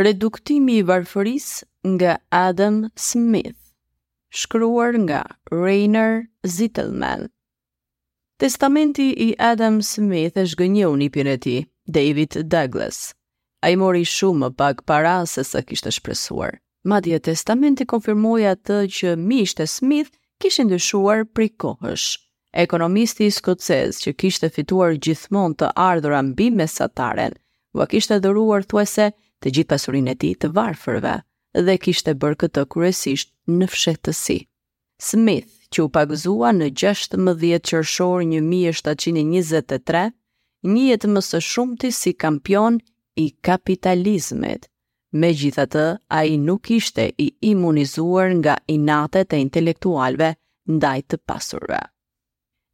Reduktimi i varfërisë nga Adam Smith, shkruar nga Rainer Zitelmann. Testamenti i Adam Smith e zhgënjeu nipin e tij, David Douglas, Ai mori shumë më pak para sesa kishte shpresuar. Madje testamenti konfirmoi atë që miqtë e Smith kishin dyshuar prej kohësh. Ekonomisti i skocez që kishte fituar gjithmonë të ardhura mbi mesataren, ua kishte dhuruar thuajse të gjithë pasurinë e tij të varfërve dhe kishte bërë këtë kryesisht në fshehtësi. Smith, që u pagëzua në gjashtëmbëdhjetë qershor një mijë e shtatëqind e njëzet e tre, njihet më së shumti si kampion i kapitalizmit. Megjithatë, ai nuk ishte i imunizuar nga inatet e intelektualëve ndaj të pasurve.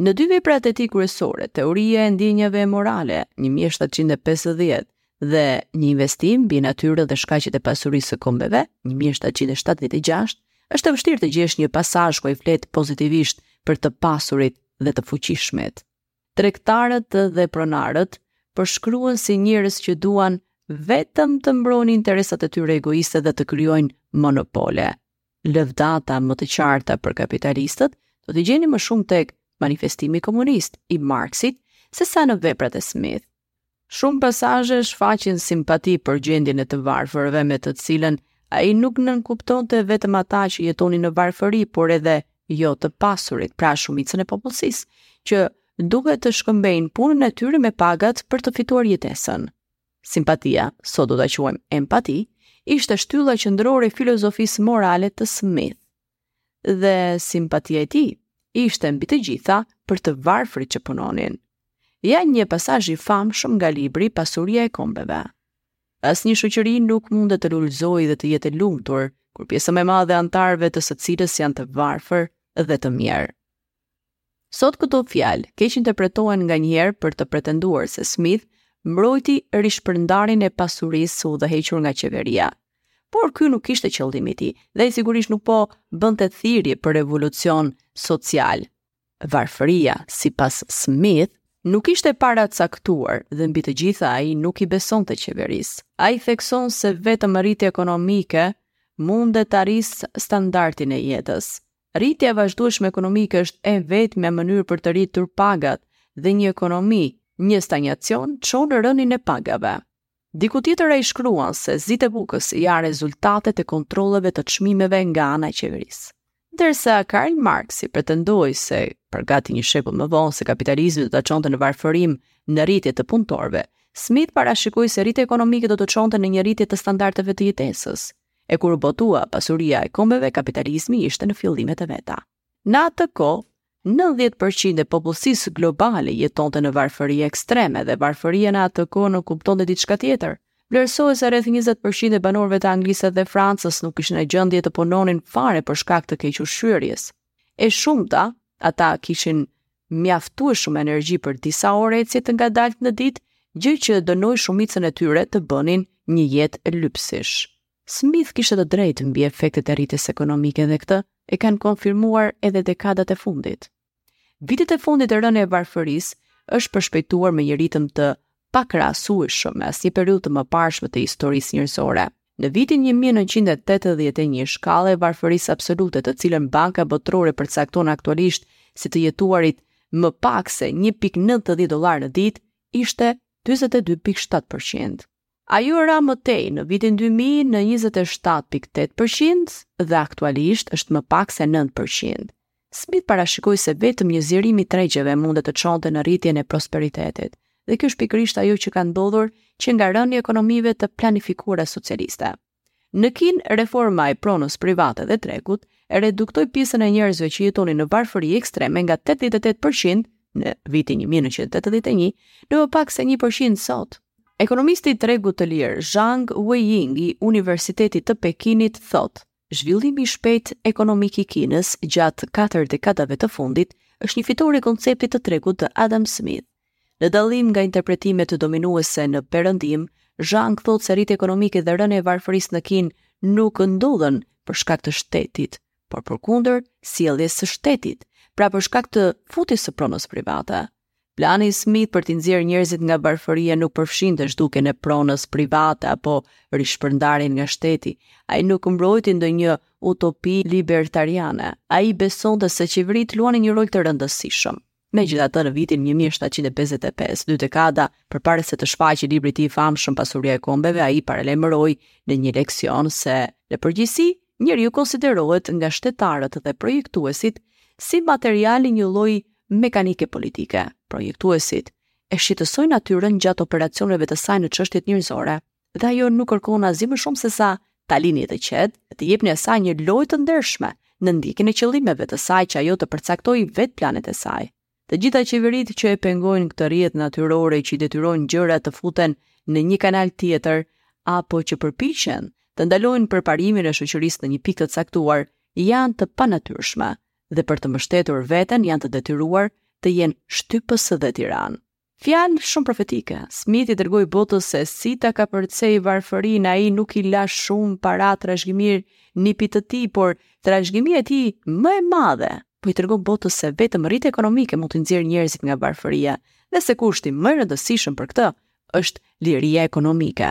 Në dy veprat e tij kryesore, Teoria e ndjenjave morale, një mijë e shtatëqind e pesëdhjetë, dhe Një investim mbi natyrën dhe shkaqet e pasurisë së kombeve, një mijë e shtatëqind e shtatëdhjetë e gjashtë, është e vështirë të gjesh një pasazh ku ai flet pozitivisht për të pasurit dhe të fuqishmit. Tregtarët dhe pronarët përshkruhen si njerëz që duan vetëm të mbrojnë interesat e tyre egoiste dhe të krijojnë monopole. Lëvdata më të qarta për kapitalistët do t'i gjeni më shumë tek Manifestimi Komunist i Marksit sesa në veprat e Smith. Shumë pasazhe shfaqin simpati për gjendjen e të varfërve me të cilën ai nuk nënkuptonte vetëm ata që jetonin në varfëri, por edhe jo të pasurit, pra shumicën e popullsisë, që duhet të shkëmbejnë punën e tyre me pagat për të fituar jetesën. Simpatia, sot do ta quajmë empati, ishte shtylla qendrore e filozofisë morale të Smith. Dhe simpatia e tij ishte mbi të gjitha për të varfrit që punonin. Ja një pasazh i famshëm nga libri Pasuria e kombeve. Asnjë shoqëri nuk mundet të lulëzojë dhe të jetë e lumtur, kur pjesa më e madhe e anëtarëve të së cilës janë të varfër dhe të mjerë. Sot këto fjalë keqinterpretohen nganjëherë për të pretenduar se Smith mbrojti rishpërndarjen e pasurisë së udhëhequr nga qeveria. Por ky nuk ishte qëllimi i tij dhe ai sigurisht nuk po bënte thirrje për revolucion social. Varfëria, sipas Smith, nuk ishte e paracaktuar dhe mbi të gjitha ai nuk i besonte qeverisë. Ai thekson se vetëm rritja ekonomike mundet ta rrisë standardin e jetës Rritja e vazhdueshme ekonomike është e vetmja mënyrë për të rritur pagat dhe një ekonomi, një stagnacion çon në rënien e pagave. Diku tjetër ai shkruan se zitë e bukës janë rezultatet e kontrolleve të çmimeve nga ana e qeverisë. Ndërsa Karl Marksi pretendoi se për gati një shekull më vonë se kapitalizmi do ta çonte në varfërim në rritje të punëtorëve, Smith parashikoi se rritja ekonomike do të çonte në një rritje të standardeve të jetesës. E kur botua pasuria e kombeve, kapitalizmi ishte në fillimet e veta. Në atë kohë, 90 për qind e popullsisë globale jetonte në varfëri ekstreme dhe varfëria në atë kohë nuk kuptonte diçka tjetër. Vlerësohet se rreth 20 për qind e banorëve të Anglisë dhe Francës nuk ishin në gjendje të punonin fare për shkak të kequshqyerjes. E shumëta, ata kishin mjaftueshëm energji për disa orë ecje të ngadaltë në ditë, gjë që dënoi shumicën e tyre të bënin një jetë lypsish. Smith kishte të drejtë mbi efektet e rritjes ekonomike dhe këtë e kanë konfirmuar edhe dekadat e fundit. Vitet e fundit rënia e varfërisë është përshpejtuar me një ritëm të pakrahasueshëm me asnjë periudhë të mëparshme të historisë njerëzore. Në vitin 1981, shkalla e varfërisë absolute, të cilën Banka Botërore përcakton aktualisht si të jetuarit më pak se 1.90 dollarë në ditë, ishte 42.7%. Ajo ra më tej në vitin 2000 në 27.8% dhe aktualisht është më pak se 9%. Smith parashikoi se vetëm një zgjerim i tregjeve mund të çonte në rritjen e prosperitetit, dhe kjo është pikërisht ajo që ka ndodhur që nga rënia e ekonomive të planifikuara socialiste. Në Kinë, reforma e pronës private dhe tregut e reduktoi pjesën e njerëzve që jetonin në varfëri ekstreme nga 88 për qind në vitin 1981 në më pak se 1 për qind sot. Ekonomisti i tregut të lirë Zhang Weiying i Universitetit të Pekinit thotë, Zhvillimi i shpejtë ekonomik i Kinës gjatë katër dekadave të fundit është një fitore e konceptit të tregut të Adam Smith. Në dallim nga interpretimet dominuese në Perëndim, Zhang thotë se rritja ekonomike dhe rënia e varfërisë në Kinë nuk ndodhën për shkak të shtetit, por përkundër sjelljes së shtetit, pra për shkak të futjes së pronës private. Plani i Smith për t'i nxjerrë njerëzit nga varfëria nuk përfshinte zhdukjen e pronës private apo rishpërndarjen nga shteti. Ai nuk mbrojti ndonjë utopi libertariane. Ai besonte se qeveritë luanin një rol të rëndësishëm. Megjithatë, në vitin 1755, dy dekada përpara se të shfaqej libri i tij i famshëm Pasuria e Kombeve, ai paralajmëroi në një leksion se në përgjithësi Njeriu konsiderohet nga shtetarët dhe projektuesit si materiali një lloj mekanike politike. Projektuesit e shqetësojnë natyrën gjatë operacioneve të saj në çështjet njerëzore, dhe ajo nuk kërkon asgjë më shumë se sa ta lini të qetë dhe t'i jepni asaj një lojë të ndershme në ndjekjen e qëllimeve të saj që ajo të përcaktojë vetë planet e saj. Të gjitha qeveritë që e pengojnë këtë rrjedhë natyrore që i detyrojnë gjërat të futen në një kanal tjetër apo që përpiqen të ndalojnë përparimin e shoqërisë në një pikë të caktuar, janë të panatyrshme dhe për të mbështetur veten janë të detyruar të jenë shtypës dhe tiranë. Fjalë shumë profetike. Smith i tregoi botës se si ta kapërcejë varfërinë, ai nuk i la shumë para trashëgimi nipit të tij, por trashëgimia e tij më e madhe po i tregon botës se vetëm rritja ekonomike mund t'i nxjerrë njerëzit nga varfëria dhe se kushti më i rëndësishëm për këtë është liria ekonomike.